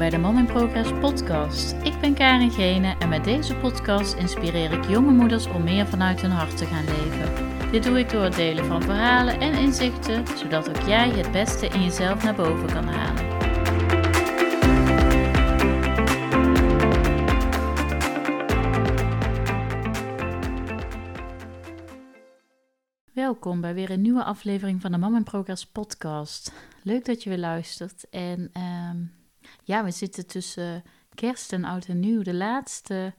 bij de Mom in Progress podcast. Ik ben Karin Gene en met deze podcast inspireer ik jonge moeders om meer vanuit hun hart te gaan leven. Dit doe ik door het delen van verhalen en inzichten, zodat ook jij het beste in jezelf naar boven kan halen. Welkom bij weer een nieuwe aflevering van de Mom in Progress podcast. Leuk dat je weer luistert. En ehm, ja, we zitten tussen kerst en oud en nieuw. De laatste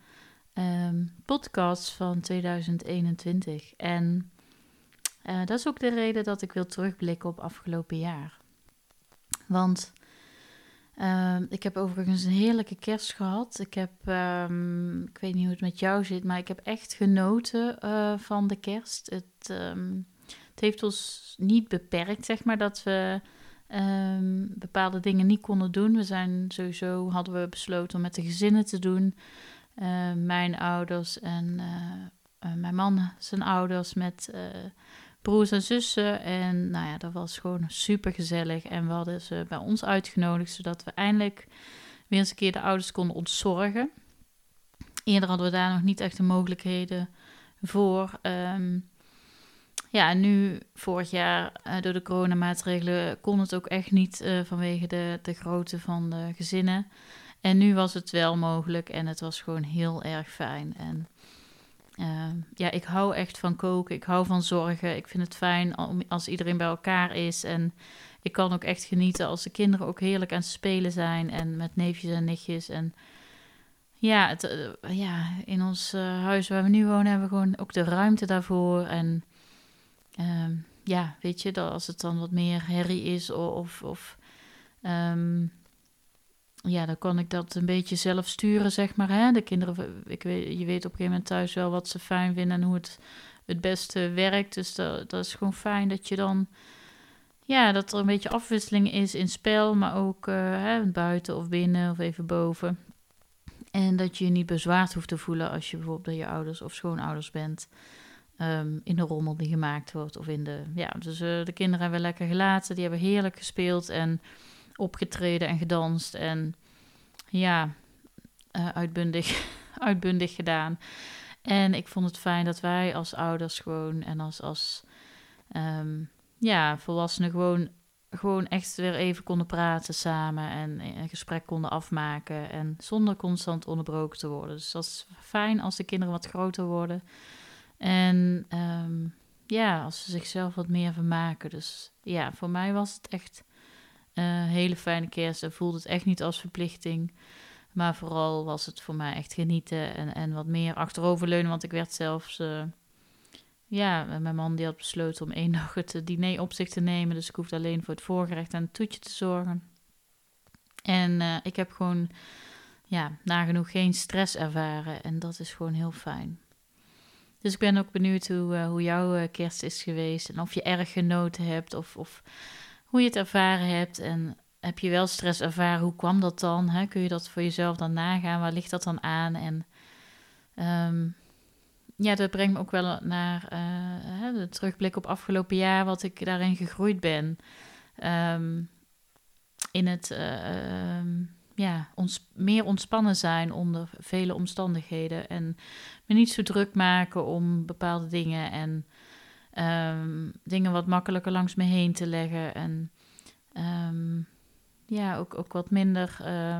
um, podcast van 2021. En uh, dat is ook de reden dat ik wil terugblikken op afgelopen jaar. Want uh, ik heb overigens een heerlijke kerst gehad. Ik heb, um, ik weet niet hoe het met jou zit, maar ik heb echt genoten uh, van de kerst. Het, het heeft ons niet beperkt, zeg maar, dat we um, bepaalde dingen niet konden doen. We zijn sowieso, hadden we besloten om met de gezinnen te doen. Uh, mijn ouders en uh, mijn man, zijn ouders met broers en zussen. En nou ja, dat was gewoon super gezellig. En we hadden ze bij ons uitgenodigd, zodat we eindelijk weer eens een keer de ouders konden ontzorgen. Eerder hadden we daar nog niet echt de mogelijkheden voor. Um, ja, nu, vorig jaar, uh, door de coronamaatregelen, kon het ook echt niet uh, vanwege de, de grootte van de gezinnen. En nu was het wel mogelijk en het was gewoon heel erg fijn. En uh, ja, ik hou echt van koken, ik hou van zorgen. Ik vind het fijn als iedereen bij elkaar is. En ik kan ook echt genieten als de kinderen ook heerlijk aan het spelen zijn. En met neefjes en nichtjes. En ja, het, ja in ons huis waar we nu wonen hebben we gewoon ook de ruimte daarvoor. En um, ja, weet je, dat als het dan wat meer herrie is of, of um, ja, dan kan ik dat een beetje zelf sturen, zeg maar. Hè? De kinderen, ik weet, je weet op een gegeven moment thuis wel wat ze fijn vinden en hoe het het beste werkt. Dus dat, dat is gewoon fijn dat je dan, ja, dat er een beetje afwisseling is in spel, maar ook uh, hè, buiten of binnen of even boven. En dat je je niet bezwaard hoeft te voelen als je bijvoorbeeld bij je ouders of schoonouders bent. Um, in de rommel die gemaakt wordt. Of in de. Ja, dus uh, de kinderen hebben lekker gelaten. Die hebben heerlijk gespeeld en opgetreden en gedanst. En ja, uh, uitbundig, uitbundig gedaan. En ik vond het fijn dat wij als ouders gewoon en als, als um, ja, volwassenen gewoon, gewoon echt weer even konden praten samen en een gesprek konden afmaken. En zonder constant onderbroken te worden. Dus dat is fijn als de kinderen wat groter worden. En um, ja, als ze zichzelf wat meer vermaken. Dus ja, voor mij was het echt een hele fijne kerst. En voelde het echt niet als verplichting. Maar vooral was het voor mij echt genieten en, en wat meer achteroverleunen. Want ik werd zelfs... Uh, ja, mijn man die had besloten om één dag het diner op zich te nemen. Dus ik hoefde alleen voor het voorgerecht en het toetje te zorgen. En uh, ik heb gewoon, ja, nagenoeg geen stress ervaren. En dat is gewoon heel fijn. Dus ik ben ook benieuwd hoe, uh, hoe jouw uh, kerst is geweest. En of je erg genoten hebt. Of, of hoe je het ervaren hebt. En heb je wel stress ervaren? Hoe kwam dat dan? Hè? Kun je dat voor jezelf dan nagaan? Waar ligt dat dan aan? En um, ja, dat brengt me ook wel naar uh, de terugblik op afgelopen jaar. Wat ik daarin gegroeid ben. Um, in het um, ja, ons, meer ontspannen zijn onder vele omstandigheden. En me niet zo druk maken om bepaalde dingen. En um, dingen wat makkelijker langs me heen te leggen. En um, ja, ook, ook wat minder uh,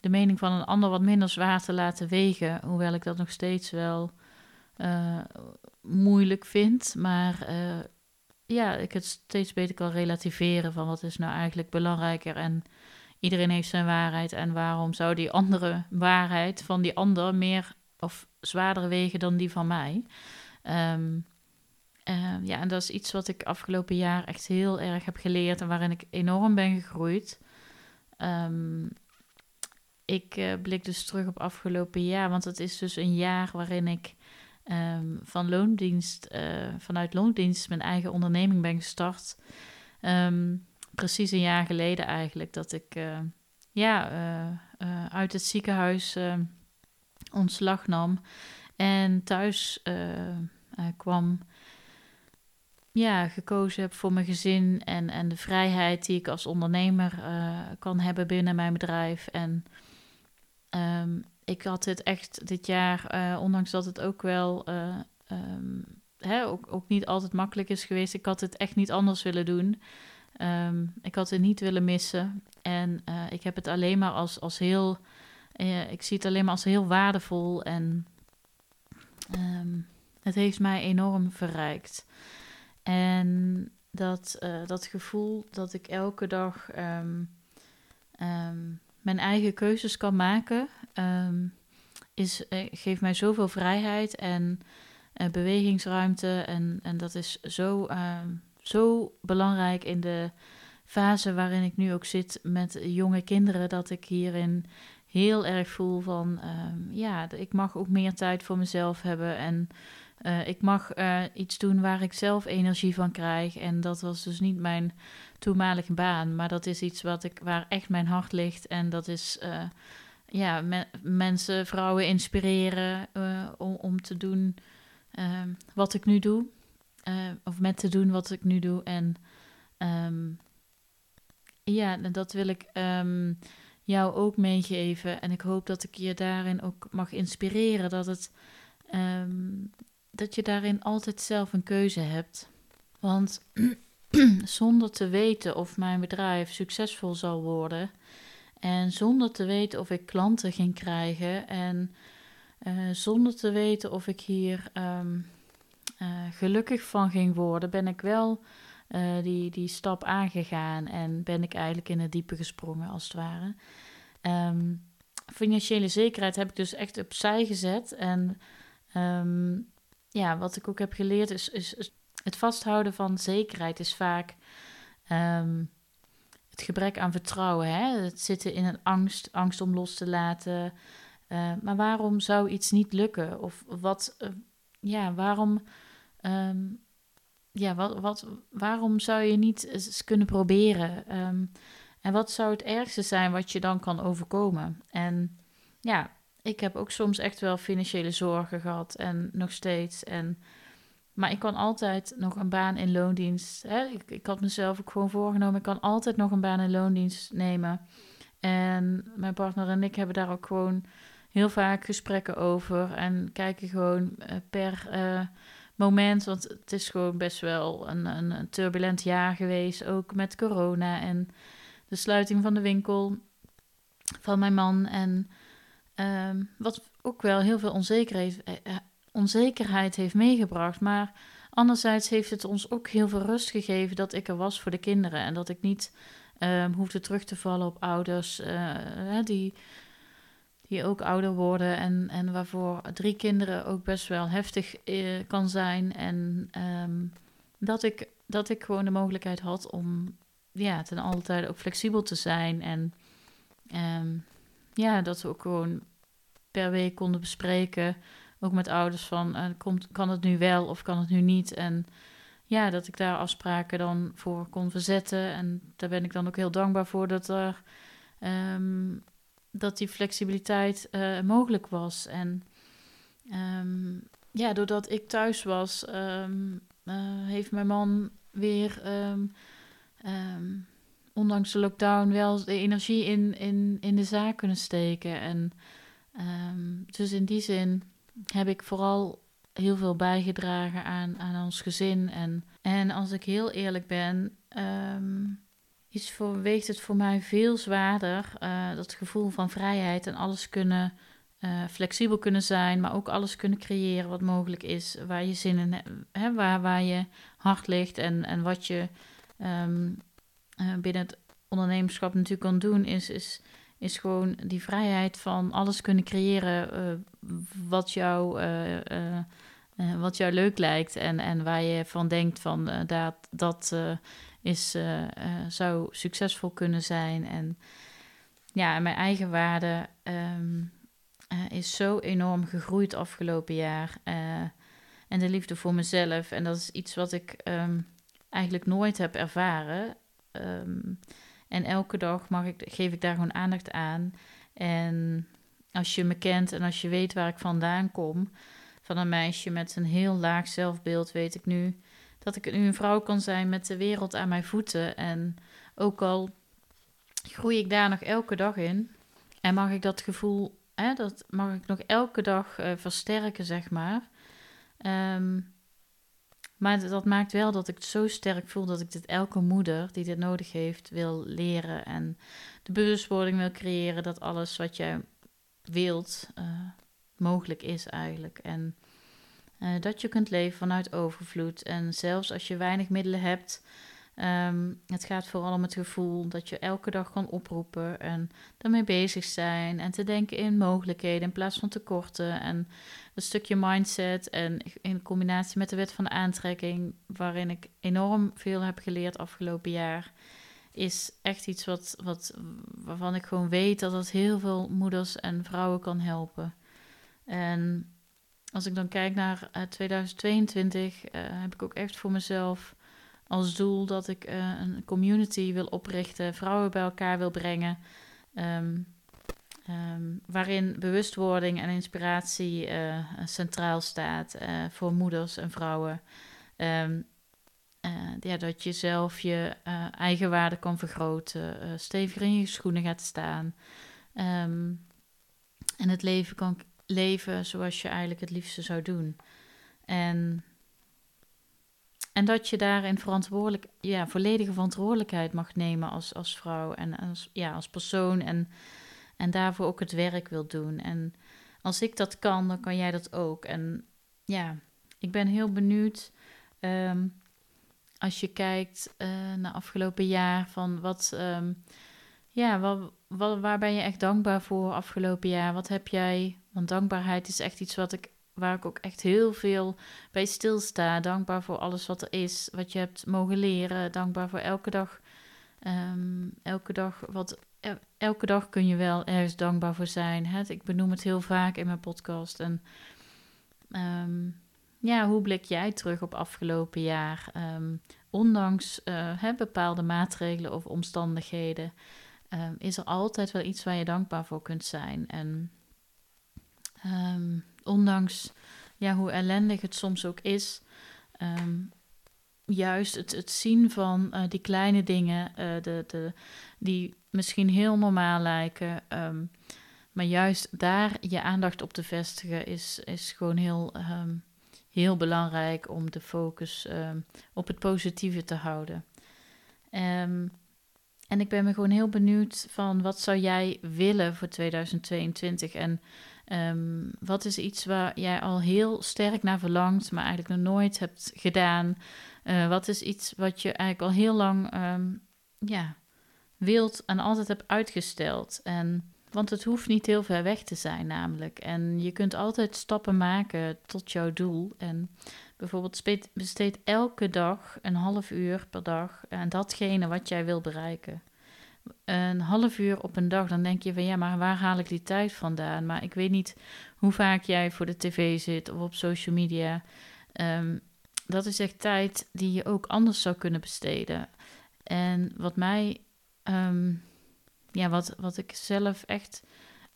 de mening van een ander wat minder zwaar te laten wegen. Hoewel ik dat nog steeds wel uh, moeilijk vind. Maar uh, ja, ik het steeds beter kan relativeren van wat is nou eigenlijk belangrijker. En iedereen heeft zijn waarheid. En waarom zou die andere waarheid van die ander meer of zwaarder wegen dan die van mij? Um, uh, ja, en dat is iets wat ik afgelopen jaar echt heel erg heb geleerd en waarin ik enorm ben gegroeid. Um, ik uh, blik dus terug op afgelopen jaar, want het is dus een jaar waarin ik van loondienst, uh, vanuit loondienst mijn eigen onderneming ben gestart. Um, precies een jaar geleden eigenlijk, dat ik uh, ja, uh, uh, uit het ziekenhuis ontslag nam en thuis kwam. ja, gekozen heb voor mijn gezin en, en de vrijheid die ik als ondernemer kan hebben binnen mijn bedrijf. En um, ik had het echt dit jaar, ondanks dat het ook wel um, hè, ook, ook niet altijd makkelijk is geweest, ik had het echt niet anders willen doen. Um, ik had het niet willen missen. En ik heb het alleen maar als, als heel, ik zie het alleen maar als heel waardevol en het heeft mij enorm verrijkt. En dat, uh, dat gevoel dat ik elke dag um, mijn eigen keuzes kan maken, is, geeft mij zoveel vrijheid en bewegingsruimte. En, en dat is zo, zo belangrijk in de fase waarin ik nu ook zit met jonge kinderen, dat ik hierin heel erg voel van, ja, ik mag ook meer tijd voor mezelf hebben en uh, ik mag uh, iets doen waar ik zelf energie van krijg. En dat was dus niet mijn toenmalige baan. Maar dat is iets wat ik, waar echt mijn hart ligt. En dat is uh, ja, me mensen, vrouwen inspireren om, om te doen wat ik nu doe. Of met te doen wat ik nu doe. En um, ja, dat wil ik um, jou ook meegeven. En ik hoop dat ik je daarin ook mag inspireren. Dat het. Um, dat je daarin altijd zelf een keuze hebt. Want zonder te weten of mijn bedrijf succesvol zal worden en zonder te weten of ik klanten ging krijgen en uh, zonder te weten of ik hier uh, gelukkig van ging worden, ben ik wel uh, die, die stap aangegaan en ben ik eigenlijk in het diepe gesprongen als het ware. Um, financiële zekerheid heb ik dus echt opzij gezet en um, ja, wat ik ook heb geleerd is, is, het vasthouden van zekerheid is vaak um, het gebrek aan vertrouwen. Hè? Het zitten in een angst, angst om los te laten. Uh, maar waarom zou iets niet lukken? Of wat, ja, waarom, um, ja, wat, wat, waarom zou je niet eens kunnen proberen? Um, en wat zou het ergste zijn wat je dan kan overkomen? En ja, ik heb ook soms echt wel financiële zorgen gehad en nog steeds. En, maar ik kan altijd nog een baan in loondienst. Hè? Ik, ik had mezelf ook gewoon voorgenomen, ik kan altijd nog een baan in loondienst nemen. En mijn partner en ik hebben daar ook gewoon heel vaak gesprekken over. En kijken gewoon uh, per uh, moment, want het is gewoon best wel een, een, turbulent jaar geweest. Ook met corona en de sluiting van de winkel van mijn man. En Um, wat ook wel heel veel onzekerheid, eh, eh, onzekerheid heeft meegebracht. Maar anderzijds heeft het ons ook heel veel rust gegeven dat ik er was voor de kinderen. En dat ik niet um, hoefde terug te vallen op ouders uh, die, die ook ouder worden. En, en waarvoor drie kinderen ook best wel heftig uh, kan zijn. En um, dat, ik, dat ik gewoon de mogelijkheid had om ja, ten alle tijde ook flexibel te zijn. En um, ja, dat we ook gewoon per week konden bespreken. Ook met ouders van, uh, komt, kan het nu wel of kan het nu niet? En ja, dat ik daar afspraken dan voor kon verzetten. En daar ben ik dan ook heel dankbaar voor dat, er, um, dat die flexibiliteit uh, mogelijk was. En um, ja, doordat ik thuis was, um, uh, heeft mijn man weer, ondanks de lockdown, wel de energie in, in, in de zaak kunnen steken. En dus in die zin heb ik vooral heel veel bijgedragen aan, aan ons gezin. En, en als ik heel eerlijk ben, is voor, weegt het voor mij veel zwaarder. Uh, dat gevoel van vrijheid en alles kunnen, uh, flexibel kunnen zijn, maar ook alles kunnen creëren wat mogelijk is. Waar je zin in hebt, waar, waar je hart ligt en, en wat je um, uh, binnen het ondernemerschap natuurlijk kan doen, is, is is gewoon die vrijheid van alles kunnen creëren wat, jou, wat jou leuk lijkt. En, en waar je van denkt van dat, dat is, zou succesvol kunnen zijn. En ja, mijn eigen waarde um, is zo enorm gegroeid afgelopen jaar. en de liefde voor mezelf. En dat is iets wat ik um, eigenlijk nooit heb ervaren. Um, en elke dag mag ik, geef ik daar gewoon aandacht aan. En als je me kent en als je weet waar ik vandaan kom, van een meisje met een heel laag zelfbeeld, weet ik nu dat ik nu een vrouw kan zijn met de wereld aan mijn voeten. En ook al groei ik daar nog elke dag in. En mag ik dat gevoel, hè, dat mag ik nog elke dag uh, versterken, zeg maar. Um, maar dat maakt wel dat ik het zo sterk voel dat ik dit elke moeder die dit nodig heeft wil leren. En de bewustwording wil creëren dat alles wat jij wilt uh, mogelijk is eigenlijk. En uh, dat je kunt leven vanuit overvloed. En zelfs als je weinig middelen hebt, um, het gaat vooral om het gevoel dat je elke dag kan oproepen en daarmee bezig zijn. En te denken in mogelijkheden in plaats van tekorten. En een stukje mindset en in combinatie met de wet van de aantrekking, waarin ik enorm veel heb geleerd afgelopen jaar, is echt iets wat, wat, waarvan ik gewoon weet dat het heel veel moeders en vrouwen kan helpen. En als ik dan kijk naar 2022, uh, uh, heb ik ook echt voor mezelf als doel dat ik uh, een community wil oprichten, vrouwen bij elkaar wil brengen. Um, Um, waarin bewustwording en inspiratie centraal staat voor moeders en vrouwen. Uh, ja, dat je zelf je eigen waarde kan vergroten, steviger in je schoenen gaat staan. En het leven kan leven zoals je eigenlijk het liefste zou doen. En, en dat je daarin verantwoordelijk, ja, volledige verantwoordelijkheid mag nemen als, als vrouw en als, ja, als persoon. En en daarvoor ook het werk wil doen. En als ik dat kan, dan kan jij dat ook. En ja, ik ben heel benieuwd. Ehm, als je kijkt uh, naar afgelopen jaar, van wat, um, ja, wat, waar ben je echt dankbaar voor afgelopen jaar? Wat heb jij? Want dankbaarheid is echt iets wat ik, waar ik ook echt heel veel bij stilsta. Dankbaar voor alles wat er is, wat je hebt mogen leren. Dankbaar voor elke dag, um, elke dag wat elke dag kun je wel ergens dankbaar voor zijn. Hè? Ik benoem het heel vaak in mijn podcast. En um, ja, hoe blik jij terug op afgelopen jaar? Um, ondanks uh, hè, bepaalde maatregelen of omstandigheden, is er altijd wel iets waar je dankbaar voor kunt zijn. En ondanks ja, hoe ellendig het soms ook is, juist het, het zien van uh, die kleine dingen, uh, de, de, die misschien heel normaal lijken. Um, maar juist daar je aandacht op te vestigen is, is gewoon heel, heel belangrijk om de focus op het positieve te houden. en ik ben me gewoon heel benieuwd van wat zou jij willen voor 2022 en Um, wat is iets waar jij al heel sterk naar verlangt, maar eigenlijk nog nooit hebt gedaan? Uh, wat is iets wat je eigenlijk al heel lang um, ja, wilt en altijd hebt uitgesteld? En, want het hoeft niet heel ver weg te zijn, namelijk. En je kunt altijd stappen maken tot jouw doel. En bijvoorbeeld besteed elke dag een half uur per dag aan datgene wat jij wil bereiken een half uur op een dag, dan denk je van ja, maar waar haal ik die tijd vandaan? Maar ik weet niet hoe vaak jij voor de tv zit of op social media. Ehm, dat is echt tijd die je ook anders zou kunnen besteden. En wat mij, um, ja, wat, wat ik zelf echt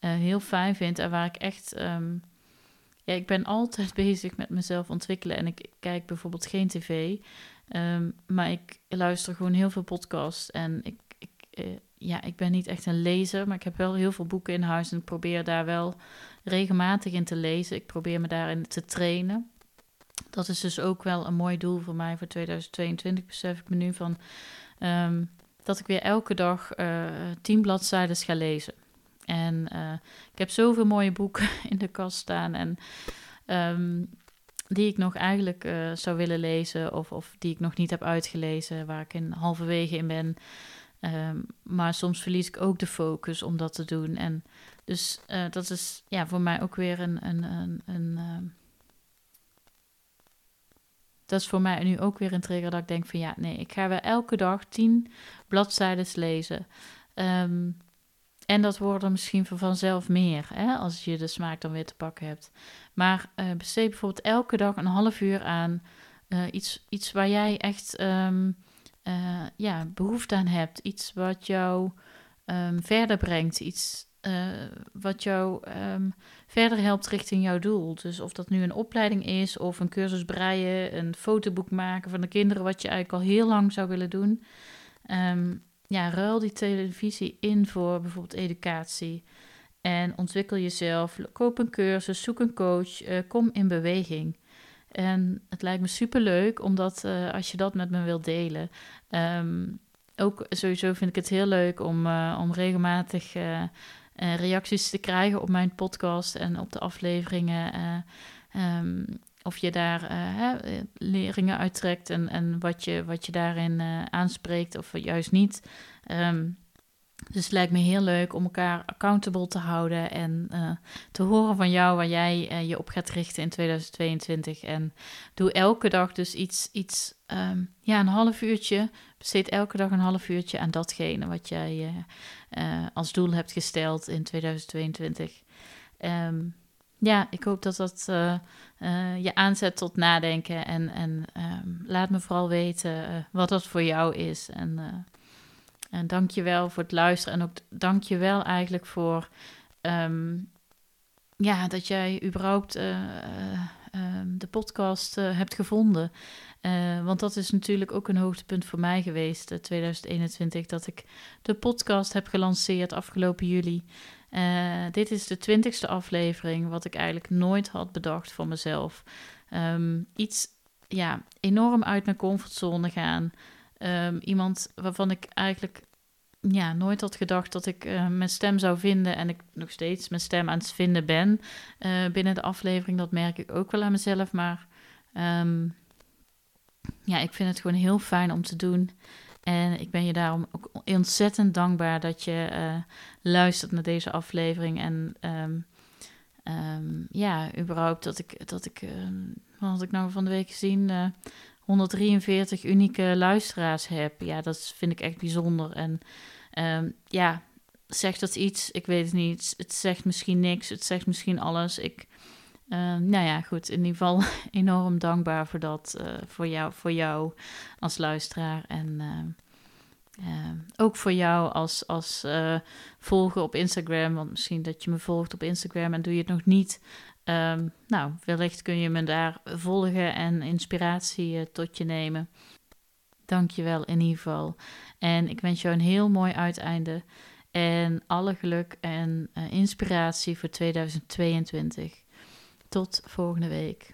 uh, heel fijn vind en waar ik echt, um, ja, ik ben altijd bezig met mezelf ontwikkelen en ik kijk bijvoorbeeld geen tv, maar ik luister gewoon heel veel podcasts en ik uh, ja, ik ben niet echt een lezer, maar ik heb wel heel veel boeken in huis en ik probeer daar wel regelmatig in te lezen. Ik probeer me daarin te trainen. Dat is dus ook wel een mooi doel voor mij voor 2022, besef ik me nu van. Um, dat ik weer elke dag uh, tien bladzijden ga lezen. En uh, ik heb zoveel mooie boeken in de kast staan en um, die ik nog eigenlijk zou willen lezen of, of die ik nog niet heb uitgelezen, waar ik in halverwege in ben. Um, maar soms verlies ik ook de focus om dat te doen. En dus uh, dat is ja, voor mij ook weer een. een, een, een uh, dat is voor mij nu ook weer een trigger dat ik denk van ja, nee, ik ga weer elke dag tien bladzijden lezen. Um, en dat worden misschien vanzelf meer, hè, als je de smaak dan weer te pakken hebt. Maar uh, besteed bijvoorbeeld elke dag een half uur aan iets, iets waar jij echt uh, ja, behoefte aan hebt. Iets wat jou um, verder brengt. Iets wat jou ehm, verder helpt richting jouw doel. Dus of dat nu een opleiding is, of een cursus breien, een fotoboek maken van de kinderen, wat je eigenlijk al heel lang zou willen doen. Um, ja, ruil die televisie in voor bijvoorbeeld educatie. En ontwikkel jezelf. Koop een cursus, zoek een coach, uh, kom in beweging. En het lijkt me super leuk, omdat uh, als je dat met me wilt delen. Um, ook sowieso vind ik het heel leuk om, uh, om regelmatig reacties te krijgen op mijn podcast en op de afleveringen. Um, of je daar leringen uittrekt en, en wat, je, wat je daarin aanspreekt of juist niet. Um, dus het lijkt me heel leuk om elkaar accountable te houden en uh, te horen van jou waar jij je op gaat richten in 2022. En doe elke dag dus iets, iets um, ja, een half uurtje. Besteed elke dag een half uurtje aan datgene wat jij als doel hebt gesteld in 2022. Um, ja, ik hoop dat dat je aanzet tot nadenken. En, en um, laat me vooral weten wat dat voor jou is. En, en dank je wel voor het luisteren. En ook dank je wel eigenlijk voor um, ja, dat jij überhaupt um, de podcast hebt gevonden. want dat is natuurlijk ook een hoogtepunt voor mij geweest, 2021, dat ik de podcast heb gelanceerd afgelopen juli. Dit is de twintigste aflevering, wat ik eigenlijk nooit had bedacht voor mezelf. Um, iets, ja, enorm uit mijn comfortzone gaan. Um, iemand waarvan ik eigenlijk ja, nooit had gedacht dat ik uh, mijn stem zou vinden. En ik nog steeds mijn stem aan het vinden ben uh, binnen de aflevering. Dat merk ik ook wel aan mezelf. Maar um, ja, ik vind het gewoon heel fijn om te doen. En ik ben je daarom ook ontzettend dankbaar dat je uh, luistert naar deze aflevering. En um, ja, überhaupt dat ik, dat ik wat had ik nou van de week gezien, 143 unieke luisteraars heb. Ja, dat vind ik echt bijzonder. En um, ja, zegt dat iets? Ik weet het niet. Het zegt misschien niks, het zegt misschien alles. Ik uh, nou ja, goed. In ieder geval enorm dankbaar voor dat, uh, voor, jou, voor jou als luisteraar. En uh, ook voor jou als, als volger op Instagram. Want misschien dat je me volgt op Instagram en doe je het nog niet. Um, nou, wellicht kun je me daar volgen en inspiratie tot je nemen. Dank je wel in ieder geval. En ik wens jou een heel mooi uiteinde. En alle geluk en inspiratie voor 2022. Tot volgende week.